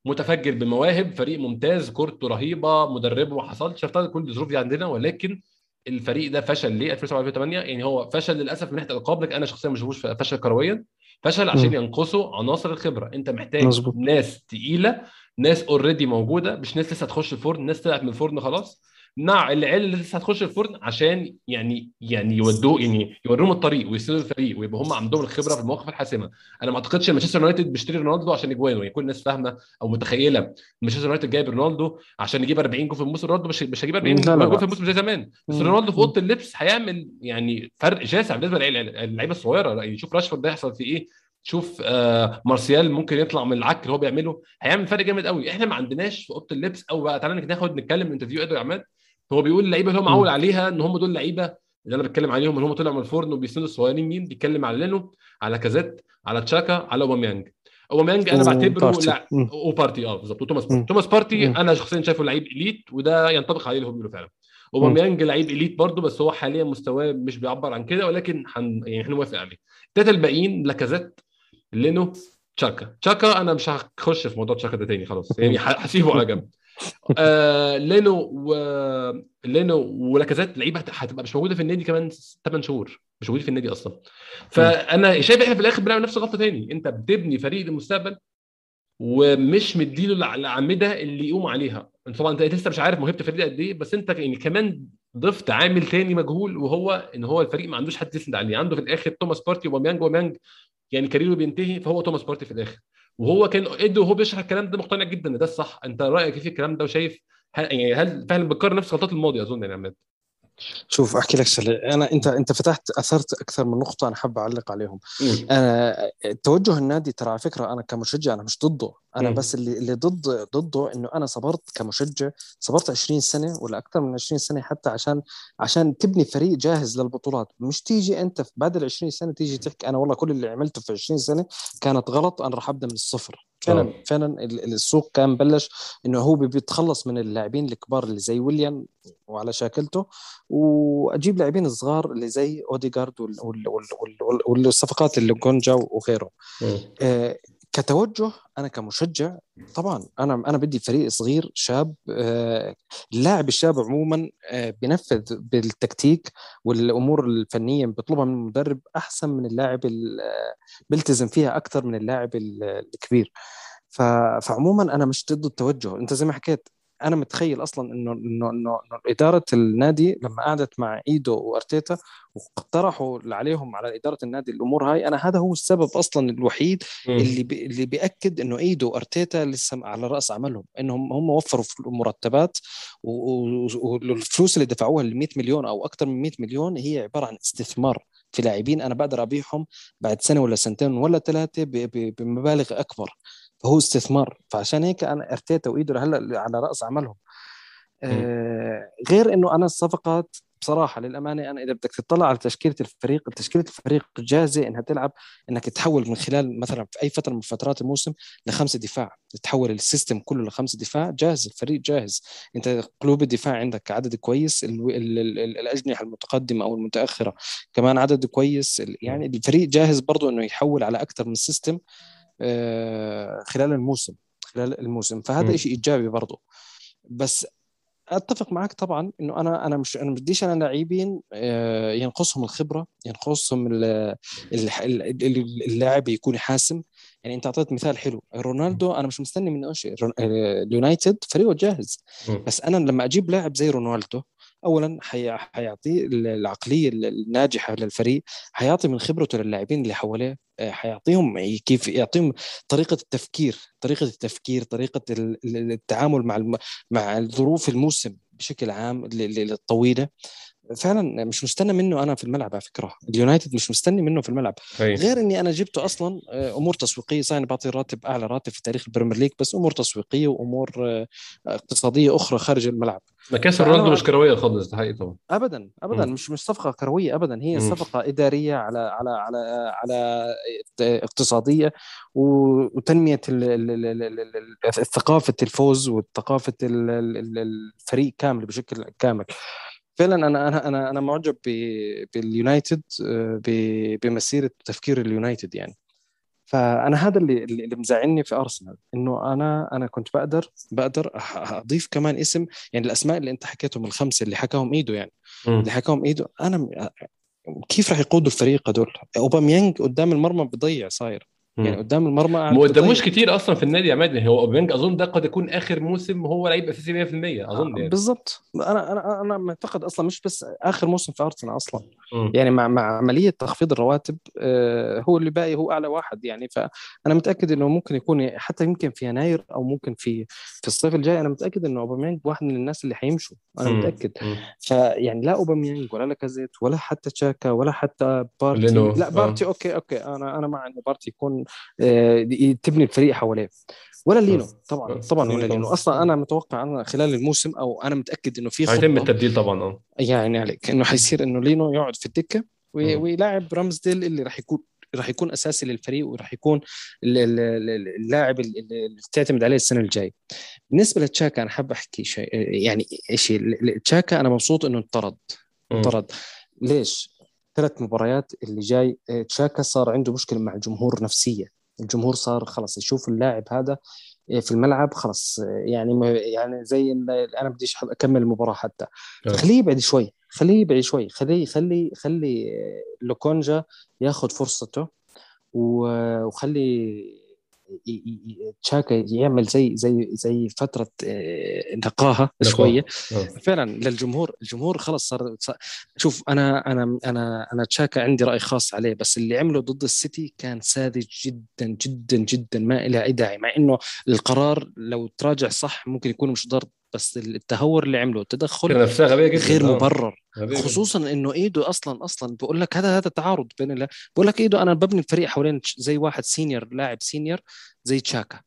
متفجر بمواهب فريق ممتاز كورته رهيبة مدربه ما حصلش. افترض كل الظروف دي عندنا ولكن الفريق ده فشل ليه؟ 2007 2008 يعني هو فشل للأسف من ناحية الألقاب لكن أنا شخصيا ما بشوفوش فشل كرويا. فشل عشان مم. ينقصوا عناصر الخبرة. أنت محتاج مظبوط. ناس تقيلة ناس already موجودة مش ناس لسه هتخش الفرن. ناس طلعت من الفرن خلاص. مع العيال اللي لسه هتخش الفرن عشان يعني يعني يودوه يعني يوروهم الطريق ويسندوا الفريق ويبقى هم عندهم الخبرة في المواقف الحاسمة. أنا ما أعتقدش إن مانشستر يونايتد بيشتري رونالدو عشان إجوانه يعني كل الناس فاهمة أو متخيلة مانشستر يونايتد جايب رونالدو عشان يجيب 40 جول في الموسم. رونالدو مش مش هيجيب 40 لا، لا، جول. في الموسم زي زمان. بس. رونالدو في أوضة اللبس هيعمل يعني فرق شاسع بالنسبة للعيبه الصغيرة. يعني شوف راشفورد ده يحصل فيه إيه. شوف آه مارسيال ممكن يطلع من العك اللي هو بيعمله. هيعمل فرق جامد قوي إحنا ما عندناش في أوضة اللبس. أو بقى تعالى ناخد نتكلم interview إدو عماد. هو بيقول اللعيبة اللي هو معول عليها إن هم دول لعيبه اللي أنا بتكلم عليهم اللي هم طلعوا من الفرن وبيسندوا الصغيرين مين بيتكلم على لينو على لاكازيت على تشاكا على أوباميانج. أوباميانج أنا بعتبره. لا. وبارتي آه بالظبط. وتوماس. بارتي توماس بارتي. أنا شخصيا شايفه لعيب elite وده ينطبق عليه اللي هو بيقوله فعلا. أوباميانج لعيب elite برضه بس هو حاليا مستواه مش بيعبر عن كده ولكن حن يعني إحنا موافق عليه. الثلاثه الباقيين لاكازيت لينو تشاكا. تشاكا أنا مش هخش في موضوع تشاكا ده تاني خلاص. يعني هسيبه على جنب. آه لينو و لينو ولاكازيت لعيبة هت- هتبقى مش موجودة في النادي كمان 8 شهور مش موجودين في النادي أصلا. فأنا شايف إحنا في الآخر بنعمل نفس الغلطة تاني. أنت بتبني فريق للمستقبل ومش مديله الأعمدة اللي يقوم عليها. أنت طبعا أنت لسه مش عارف موهبه الفريق قد إيه بس أنت يعني كمان ضفت عامل تاني مجهول وهو إن هو الفريق ما عندوش حد يسند عليه. عنده في الآخر توماس بارتي وأوباميانج وأوباميانج يعني career ه بينتهي فهو توماس بارتي في الآخر. وهو كان ادو وهو بيشرح الكلام ده مقتنع جدا إن ده الصح. أنت رأيك إيه في الكلام ده وشايف هل يعني هل فعلا بتكرر نفس غلطات الماضي أظن يعني عماد؟ شوف أحكي لك شغله أنا أنت أنت فتحت أثرت أكثر من نقطة أنا حابب أعلق عليهم. أنا توجه النادي ترى على فكرة أنا كمشجع أنا مش ضده. أنا مم. بس اللي اللي ضد ضده إنه أنا صبرت كمشجع صبرت 20 سنة ولا أكثر من 20 سنة حتى عشان عشان تبني فريق جاهز للبطولات. مش تيجي أنت بعد ال 20 سنة تيجي تحكي أنا والله كل اللي عملته في 20 سنة كانت غلط أنا راح أبدأ من الصفر. فعلا آه. فعلا ال- السوق كان بلش إنه هو بيتخلص من اللاعبين الكبار اللي زي ويليام وعلى شاكلته وأجيب لاعبين صغار اللي زي اوديجارد وال- وال- وال- وال- والصفقات اللي جونجا وغيره كتوجه أنا كمشجع طبعا أنا أنا بدي فريق صغير شاب آه، اللاعب الشاب عموما آه، بينفذ بالتكتيك والأمور الفنية بيطلبها من المدرب أحسن من اللاعب ال- آه، بيلتزم فيها أكثر من اللاعب ال- الكبير. فعموما أنا مش ضد التوجه. أنت زي ما حكيت أنا متخيل أصلا انه انه انه إنه إدارة النادي لما قعدت مع إيدو وأرتيتا واقترحوا عليهم على إدارة النادي الأمور هاي أنا هذا هو السبب أصلا الوحيد اللي بي اللي بيأكد إنه إيدو وأرتيتا لسه على رأس عملهم إنهم هم وفروا في المرتبات و- و- والفلوس اللي دفعوها ال 100 مليون أو أكثر من 100 مليون هي عبارة عن استثمار في لاعبين أنا بقدر أبيعهم بعد سنة ولا سنتين ولا ثلاثة بمبالغ أكبر. فهو استثمار. فعشان هيك أنا أرتيتا وايدو هلأ على رأس عملهم. آه غير إنه أنا الصفقات بصراحة للأمانة أنا إذا بدك تطلع على تشكيلة الفريق تشكيلة الفريق جاهزة إنها تلعب إنك تحول من خلال مثلا في أي فترة من فترات الموسم لخمسة دفاع. تحول ال system كله لخمسة دفاع جاهز الفريق جاهز. أنت قلوب الدفاع عندك عدد كويس ال ال ال ال الأجنحة المتقدمة أو المتأخرة كمان عدد كويس يعني الفريق جاهز برضه إنه يحول على أكثر من system. خلال الموسم خلال الموسم. فهذا. شيء إيجابي برضه بس أتفق معك طبعا إنه أنا أنا مش أنا بديش أنا لاعبين آه، ينقصهم الخبرة ينقصهم ال- ال- ال- ال- اللاعب يكون حاسم. يعني أنت أعطيت مثال حلو. رونالدو أنا مش مستني منه شيء. رون- آه، اليونايتد فريقه جاهز. بس أنا لما أجيب لاعب زي رونالدو اولا حيعطي العقلية الناجحة للفريق حيعطي من خبرته للاعبين اللي حواليه آه، حيعطيهم كيف يعطيهم طريقة التفكير طريقة التفكير طريقة التعامل مع مع ظروف الموسم بشكل عام الطويله فعلا مش مستنى منه أنا في الملعب على فكرة. اليونايتد مش مستني منه في الملعب. هي. غير إني أنا جبته أصلا آه، أمور تسويقية. صحيح بعطي راتب أعلى راتب في تاريخ البريمير ليج بس أمور تسويقية وأمور آه، اقتصادية أخرى خارج الملعب. مكاسب رونالدو مش كروية خالص ده حقيقي طبعا. ابدا ابدا. م. مش مش صفقة كروية ابدا. هي م. صفقة إدارية على على على على اقتصادية وتنمية ثقافة الفوز وثقافة الفريق كامل بشكل كامل. فعلا أنا أنا أنا أنا معجب باليونايتد آه، بمسيرة تفكير اليونايتد يعني. فأنا هذا اللي اللي مزعلني في أرسنال إنه أنا أنا كنت بقدر بقدر أضيف كمان اسم يعني الأسماء اللي أنت حكيتهم الخمسة اللي حكاهم إيدو يعني. م. اللي حكاهم إيدو أنا كيف راح يقودوا الفريق هذول؟ أوباميانج قدام المرمى بضيع صاير. يعني قدام المرمى ما قداموش كتير أصلا في النادي يا عماد. هو أوباميانج أظن ده قد يكون آخر موسم هو لعيب أساسي 100% أظن يعني. بالضبط. أنا أنا أنا معتقد أصلا مش بس آخر موسم في أرسنال أصلا. م. يعني مع مع عملية تخفيض الرواتب آه، هو اللي باقي هو أعلى واحد يعني. فانا متأكد إنه ممكن يكون حتى يمكن في يناير أو ممكن في في الصيف الجاي أنا متأكد إنه أوباميانج واحد من الناس اللي حيمشوا. أنا م. متأكد. فيعني لا أوباميانج ولا لاكازيت ولا حتى تشاكا ولا حتى بارتي. لا بارتي آه. أوكي أوكي. أنا أنا مع إنه بارتي يكون آه تبني الفريق حواليه. ولا لينو. طبعا طبعا ولا لينو أصلا أنا متوقع أنا خلال الموسم أو أنا متأكد إنه في هيتم التبديل طبعا آه. يعني عليك إنه حيصير إنه لينو يقعد في الدكة ويلاعب رامزديل اللي راح يكون راح يكون أساسي للفريق وراح يكون اللاعب اللي تعتمد عليه السنة الجاية. بالنسبة لتشاكا أنا حاب أحكي شيء يعني شيء تشاكا أنا مبسوط إنه انطرد. انطرد. ليش؟ ثلاث مباريات اللي جاي تشاكا صار عنده مشكلة مع الجمهور نفسيه الجمهور صار خلص يشوف اللاعب هذا إيه، في الملعب خلص يعني يعني زي أنا بديش أكمل المباراة حتى. آه. خليه يبعد شوي خليه يبعد شوي. خليه خلي خلي لوكونجا ياخذ فرصته وخلي تشاكا يعمل زي زي زي فترة آه، نقاهه شوية آه. فعلا للجمهور الجمهور خلص صار شوف أنا أنا أنا أنا تشاكا عندي رأي خاص عليه بس اللي عمله ضد السيتي كان ساذج جدا جدا جدا ما له أي داعي مع إنه القرار لو تراجع صح ممكن يكون مش ضرب بس التهور اللي عمله التدخل نفسها غبية جدا غير آه. مبرر. خصوصا إنه ايده أصلا أصلا بقول لك هذا هذا تعارض بين الله بقول لك ايده أنا ببني الفريق حوالين زي واحد senior لاعب senior زي تشاكا.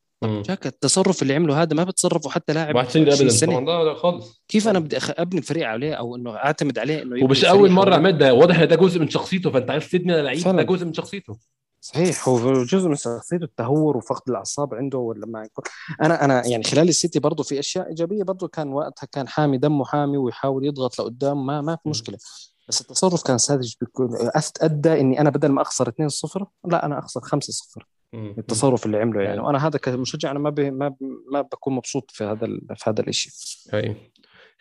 تشاكا التصرف اللي عمله هذا ما بتصرفه حتى لاعب واحد senior ابدا. طبعا لا لا خالص. كيف أنا بدي أبني الفريق عليه أو إنه أعتمد عليه إنه ومش أول مرة عماد ده واضح إن ده جزء من شخصيته فأنت عايز تبني لعيب ده جزء من شخصيته. صحيح. هو جزء من شخصيته التهور وفقد الأعصاب عنده ولا ما أنا أنا يعني خلال السيتي برضه في أشياء إيجابية برضه كان وقتها كان حامي دمه حامي ويحاول يضغط لقدام. ما ما في مشكلة. بس التصرف كان ساذج أدى إني أنا بدل ما أخسر 2-0 لا أنا أخسر 5-0 التصرف اللي عمله يعني. وأنا هذا كمشجع أنا ما ما ما بكون مبسوط في هذا في هذا الشيء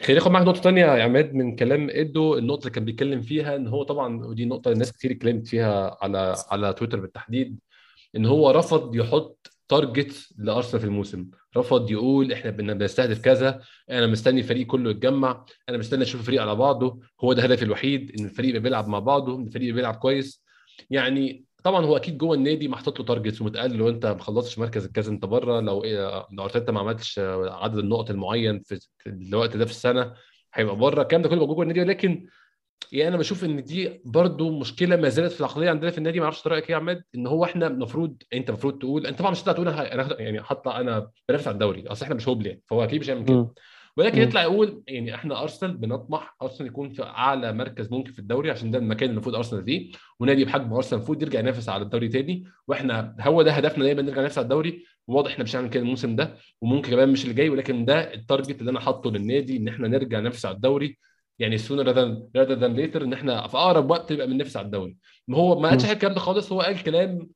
خليني آخد معاك نقطة ثانية يا عماد من كلام إدو النقطة اللي كان بيتكلم فيها إن هو طبعا ودي نقطة الناس كتير اتكلمت فيها على على تويتر بالتحديد إن هو رفض يحط target لأرسنال في الموسم. رفض يقول إحنا بنستهدف كذا أنا مستني الفريق كله يتجمع أنا مستني أشوف الفريق على بعضه هو ده هدفي الوحيد إن الفريق بيلعب مع بعضه إن الفريق بيلعب كويس. يعني طبعا هو أكيد جوه النادي محطوط له targets ومتقال لو أنت ما خلصتش مركز الكاس أنت بره لو إيه لو أرتيتا ما عملتش عدد النقط المعين في الوقت ده في السنة هيبقى بره. الكلام ده كله جوه النادي ولكن يعني أنا بشوف إن دي برضو مشكلة ما زالت في العقلية عندنا في النادي. ما أعرفش رأيك إيه يا عماد؟ إن هو إحنا المفروض أنت المفروض تقول أنت طبعا مش هتطلع تقول أنا يعني حاطه أنا بنافس على الدوري أصل إحنا مش هوبل يعني فهو أكيد مش هيعمل كده. ولكن م. يطلع يقول يعني إحنا أرسنال بنطمح أرسنال يكون في أعلى مركز ممكن في الدوري عشان ده المكان اللي المفروض أرسنال فيه ونادي بحجم أرسنال المفروض يرجع ينافس على الدوري تاني وإحنا هو ده هدفنا دايما نرجع ننافس على الدوري واضح إحنا مش هنعمل كده الموسم ده وممكن كمان مش اللي جاي ولكن ده ال target اللي أنا حاطه للنادي إن إحنا نرجع ننافس على الدوري يعني sooner rather than later إن إحنا في أقرب وقت نبقى بننافس على الدوري ما هو ما قالش الكلام ده خالص هو قال كلام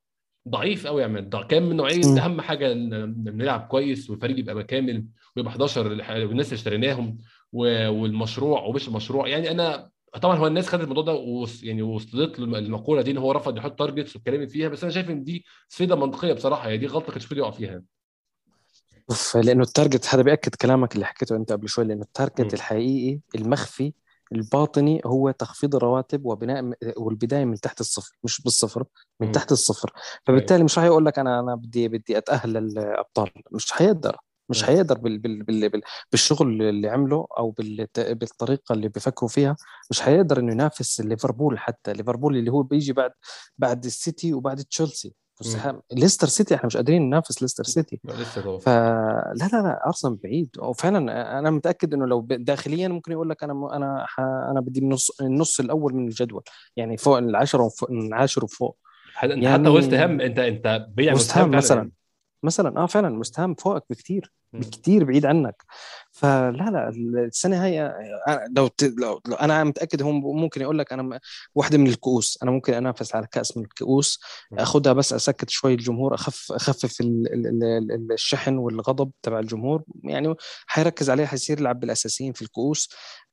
ضعيف قوي يا عماد. كان من نوعية أهم حاجة نلعب كويس والفريق يبقى كامل ويبقى 11 والناس اللي اشتريناهم والمشروع ومش المشروع يعني أنا طبعا هو الناس خدت الموضوع ده وص... يعني وصلت له المقولة دي إن هو رفض يحط targets واتكلمت فيها بس أنا شايف إن دي سقطة منطقية بصراحة. يعني دي غلطة كانش المفروض يقع فيها. اوف لأنه ال target هذا بيأكد كلامك اللي حكيته أنت قبل شوي لأنه ال target م. الحقيقي المخفي الباطني هو تخفيض الرواتب وبناء والبداية من تحت الصفر مش بالصفر من مم. تحت الصفر. فبالتالي مش راح يقول لك أنا أنا بدي بدي أتأهل للأبطال. مش حيقدر. مش. حيقدر بال بال بال بال بالشغل اللي عمله أو بالطريقة اللي بيفكروا فيها. مش حيقدر إنه ينافس ليفربول حتى. ليفربول اللي هو بيجي بعد بعد السيتي وبعد تشيلسي. مم. ليستر سيتي إحنا مش قادرين ننافس ليستر سيتي. فلا لا لا أرسنال بعيد. وفعلا أنا متأكد إنه لو داخليا ممكن يقول لك أنا أنا ح- أنا بدي النص النص الأول من الجدول. يعني فوق العشرة وفوق من العاشر وفوق. يعني حتى وست هام أنت أنت بعيد عن وست هام مثلا. مثلا آه فعلا مستهام فوقك بكثير مم. بكثير بعيد عنك فلا لا السنة هاي أنا- لو, ت... لو, لو أنا متأكد هم ممكن يقول لك أنا واحدة من الكؤوس أنا ممكن أنافس على كأس من الكؤوس. اخذها بس أسكت شوي الجمهور أخف أخفف ال... ال... ال... ال- الشحن والغضب تبع الجمهور يعني حيركز عليه حيصير يلعب بالأساسيين في الكؤوس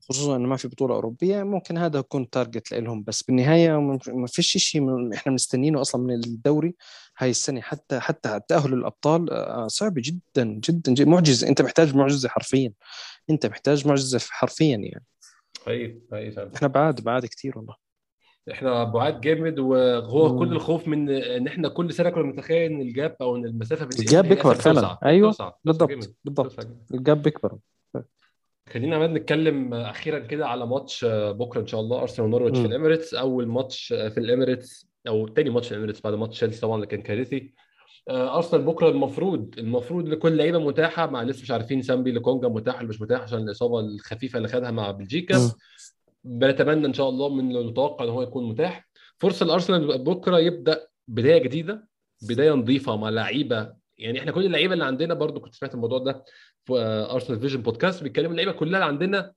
خصوصا إنه ما في بطولة أوروبية ممكن هذا يكون تارجت لهم بس بالنهاية ما فيش شيء إحنا مستنينه أصلا من الدوري هاي السنة. حتى حتى تأهل الأبطال آه، صعب جدا جدا, جدا. معجزه أنت محتاج معجزة حرفيا. أنت محتاج معجزة حرفيا يعني. حقيقي فعلا. إحنا بعاد بعاد كثير والله. إحنا بعاد جامد وهو مم. كل الخوف من إن إحنا كل سنة كنا متخيل إن ال gap أو إن المسافة بين ال gap بيكبر فعلا. توسع. بالضبط. بالضبط. ال gap بيكبر. خلينا عمال نتكلم أخيرا كده على ماتش بكرة إن شاء الله أرسنال ونورويتش في. الإميريتس. أول ماتش في الإميريتس أو تاني ماتش في الإميريتس بعد ماتش تشيلسي طبعا اللي كان كارثي. آه، أرسنال بكرة المفروض المفروض لكل لعيبة متاحة مع لسه مش عارفين سامبي لكونجا متاح ولا مش متاح عشان الإصابة الخفيفة اللي خدها مع بلجيكا. بنتمنى إن شاء الله من المتوقع إن هو يكون متاح. فرصة لارسنال بكرة يبدأ بداية جديدة بداية نظيفة مع لعيبة. يعني إحنا كل اللعيبة اللي عندنا برضو كنت سمعت الموضوع ده آه، Arsenal Vision Podcast بيتكلموا اللعيبة كلها اللي عندنا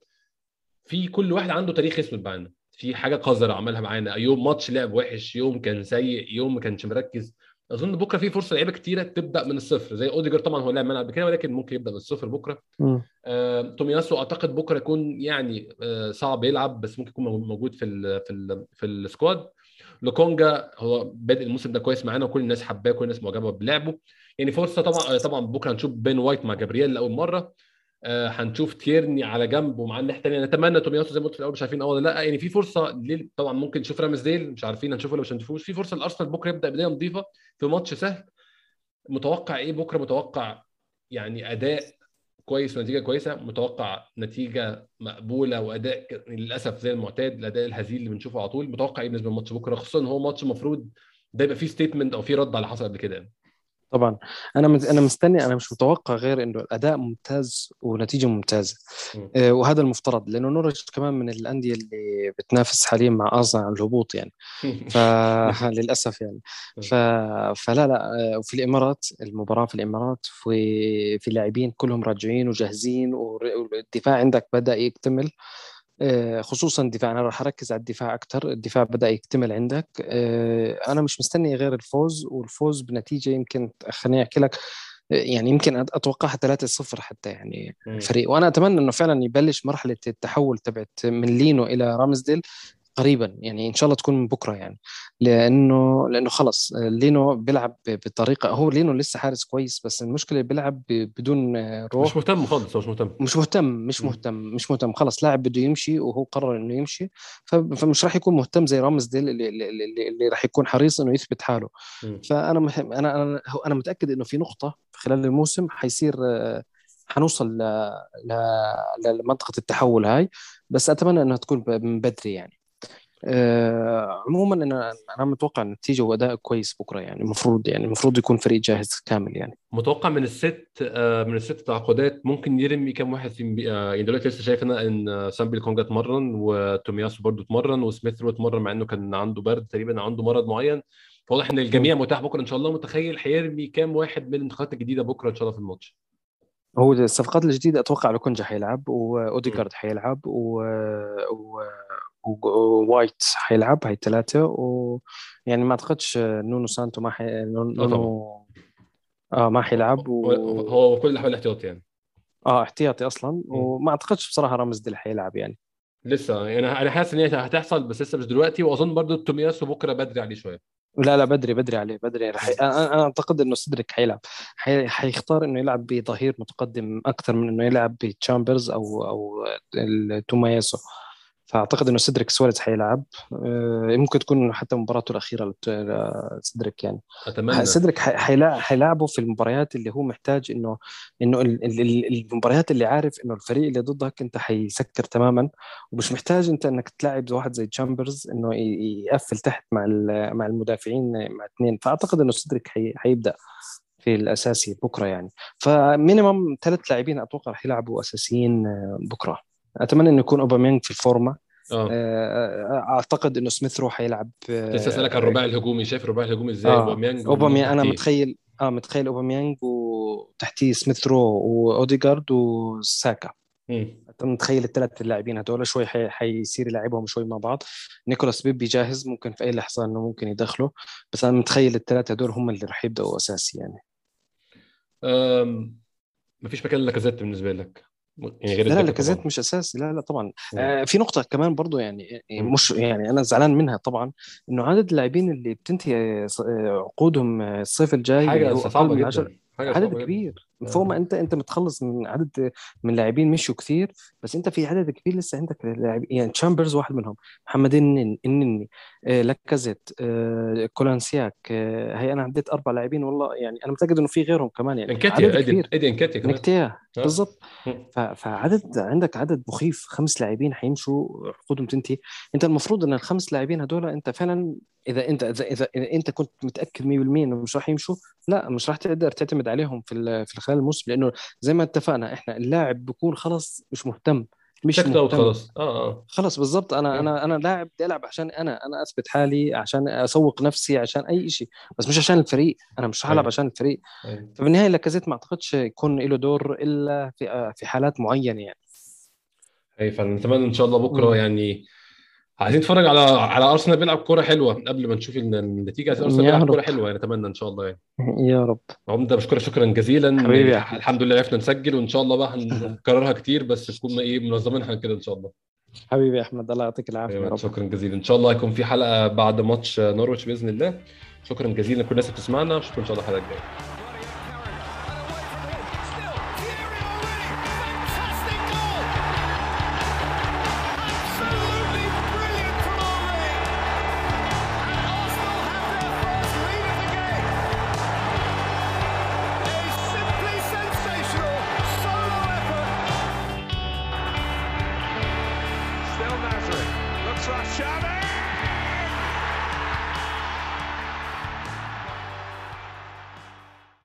في كل واحد عنده تاريخ اسود معانا. في حاجة قذرة عملها معانا. يوم ماتش لعب وحش يوم كان سيء يوم ما كانش مركز. أظن بكرة في فرصة لعيبة كتيرة تبدأ من الصفر. زي اوديجارد طبعا هو لاعب ملعب كده ولكن ممكن يبدأ من الصفر بكرة. آه، تومياسو أعتقد بكرة يكون يعني آه، صعب يلعب بس ممكن يكون موجود في ال في ال في ال squad. لوكونجا هو بادئ الموسم ده كويس معانا وكل الناس حباه وكل الناس معجبة بلعبه. يعني فرصة طبعا آه، طبعا بكرة هنشوف بين وايت مع جابرييل لأول مرة. آه، هنشوف تيرني على جنب ومعاه الناحية الثانية نتمنى تومياسو زي ما قلت في الأول مش عارفين آه ولا لأ. يعني في فرصة طبعا ممكن نشوف رامزديل مش عارفين هنشوفه ولا مش هنشوفوش. في فرصة لأرسنال بكرة يبدأ بداية نظيفة في ماتش سهل. متوقع إيه بكرة؟ متوقع يعني أداء كويس ونتيجة كويسة. متوقع نتيجة مقبولة وأداء ك- للأسف زي المعتاد الأداء الهزيل اللي بنشوفه على طول. متوقع إيه بالنسبة لماتش بكرة؟ خصوصا هو ماتش المفروض ده يبقى فيه statement أو فيه رد على اللي حصل قبل كده. يعني. طبعا. أنا أنا مستني أنا مش متوقع غير إنه الأداء ممتاز ونتيجة ممتازة. مم. آه، وهذا المفترض لأنه نورwich كمان من الأندية اللي بتنافس حاليا مع أرسنال على الهبوط يعني. (laughs) فللاسف يعني. ف... فلا لا آه، وفي الإمارات المباراة في الإمارات في في لاعبين كلهم راجعين وجاهزين والدفاع عندك بدأ يكتمل. آه، خصوصا الدفاع. أنا راح أركز على الدفاع أكثر الدفاع بدأ يكتمل عندك. آه، أنا مش مستني غير الفوز والفوز بنتيجة يمكن خليني أحكي لك آه، يعني يمكن أتوقعها 3-0 حتى يعني مم. الفريق وأنا أتمنى إنه فعلا يبلش مرحلة التحول تبعت من لينو إلى رامزديل قريبا يعني إن شاء الله تكون من بكرة يعني. لأنه لأنه خلص لينو بيلعب بطريقة هو لينو لسه حارس كويس بس المشكلة بيلعب بدون روح. مش مهتم خالص مش مهتم. مش مهتم مش. مهتم مش مهتم. خلاص لاعب بده يمشي وهو قرر إنه يمشي. فمش راح يكون مهتم زي رامزديل اللي, اللي, اللي, اللي راح يكون حريص إنه يثبت حاله. فأنا مح... أنا أنا متأكد إنه في نقطة خلال الموسم حيصير آه، حنوصل ل... ل... لمنطقة التحول هاي. بس أتمنى إنها تكون من بدري يعني. آه، عموما أنا أنا متوقع النتيجة وأداء كويس بكرة يعني المفروض يعني المفروض يكون فريق جاهز كامل يعني. متوقع من الست آه، من الست تعاقدات ممكن يرمي كام واحد في مبي- آه، يعني دلوقتي لسه شايف أنا إن سامبي كونجا اتمرن وتومياسو برضو اتمرن وسميث رو اتمرن مع إنه كان عنده برد تقريبا عنده مرض معين. فواضح إن الجميع متاح بكرة إن شاء الله. متخيل هيرمي كام واحد من الانتقالات الجديدة بكرة إن شاء الله في الماتش؟ هو الصفقات الجديدة أتوقع لوكونجا حيلعب وأوديجارد حيلعب و... و... و- ووايت حيلعب هاي ثلاثة ويعني ما أعتقدش نونو سانتو ما حي... نونو آه ما حيلعب. و... هو هو كل اللي حوالي احتياط يعني. آه احتياطي أصلا. وما أعتقدش بصراحة رامزديل حيلعب يعني. لسه. يعني أنا حاسس إن هي هتحصل بس لسه مش دلوقتي. وأظن برضو تومياسو بكره بدري عليه شوية. لا لا بدري بدري عليه بدري رح... أنا أنا أعتقد إنه سيدريك حيلعب. حي... حيختار إنه يلعب بظهير متقدم أكثر من إنه يلعب بتشامبرز أو أو التومياسو فأعتقد إنه سيدريك سواريز حيلعب. آه، ممكن تكون حتى مباراته الأخيرة لسيدريك يعني. أتمنى. سيدريك حيلعبه في المباريات اللي هو محتاج انه إنه ال- ال- ال- المباريات اللي عارف إنه الفريق اللي ضدك أنت حيسكر تماما. ومش محتاج أنت إنك تلعب واحد زي تشامبرز إنه يقفل تحت مع مع المدافعين مع اثنين. فأعتقد إنه سيدريك حي- حيبدأ في الأساسي بكرة يعني. ف minimum ثلاث لاعبين أتوقع رح يلعبوا أساسيين آه، بكرة. أتمنى إنه يكون أوباميانج في الفورمة. آه. آه، أعتقد إنه سميث رو حيلعب آه، لسه أسألك عن الرباعي الهجومي. شايف الرباعي الهجومي إزاي؟ آه أوباميانج أوباميانج أنا. متخيل آه متخيل أوباميانج وتحتيه سميث رو وأوديجارد وساكا. متخيل الثلاث اللاعبين هدول شوي حي- حيصير يلعبهم شوي مع بعض. نيكولاس بيبي جاهز ممكن في أي لحظة إنه ممكن يدخله. بس أنا متخيل الثلاثة هدول هم اللي رح يبدأوا أساسي يعني. أم... مفيش مكان لاكازيت بالنسبة لك. يعني غير لا لا طبعاً. مش اساسي لا لا طبعا. آه في نقطة كمان برضو يعني مم. مش يعني أنا زعلان منها طبعا إنه عدد اللاعبين اللي بتنتهي آه، عقودهم آه، الصيف الجاي حاجة صعبة جدا عدد كبير آه. فوق ما انت انت متخلص من عدد من لاعبين مشوا كثير بس انت في عدد كبير لسه عندك لاعب يعني تشامبرز واحد منهم محمد النني النني آه لاكازيت آه كولانسياك آه هي أنا عديت أربع لاعبين والله يعني أنا متأكد انه في غيرهم كمان يعني كبير. ايدي انكاتيا كمان. نكتيا آه. بالضبط. فعدد عندك عدد مخيف خمس لاعبين حيمشوا عقودهم تنتهي انت المفروض ان الخمس لاعبين هدول انت فعلا إذا انت إذا إذا, إذا انت كنت متأكد 100% انه مش راح يمشوا لا مش راح تقدر تعتمد عليهم في في خلال الموسم لأنه زي ما اتفقنا إحنا اللاعب بيكون خلاص مش مهتم مش مهتم. خلاص. آه آه. خلاص بالضبط أنا أنا أنا لاعب بدي ألعب عشان أنا أنا أثبت حالي عشان أسوق نفسي عشان أي شيء بس مش عشان الفريق أنا مش هلعب أيوة. عشان الفريق. أيوة. فبالنهاية لاكازيت ما أعتقدش يكون له دور إلا في في حالات معينة يعني. اي فنتمنى إن شاء الله بكرة. يعني عايزين نتفرج على على أرسنال بيلعب كورة حلوة قبل ما نشوف النتيجة. عايزين أرسنال بيلعب. كورة حلوة يعني أتمنى إن شاء الله يعني. يا رب. عمده بشكرك شكرا جزيلا. حبيبي يا أحمد. الحمد لله عرفنا نسجل وإن شاء الله بقى هنكررها كتير بس تكون إيه منظمينها كده إن شاء الله. حبيبي يا أحمد الله يعطيك العافية يا رب. شكرا جزيلا. إن شاء الله هيكون في حلقة بعد ماتش نورويتش بإذن الله. شكرا جزيلا. لكل الناس اللي بتسمعنا اشوفكم إن شاء الله الحلقة الجاية.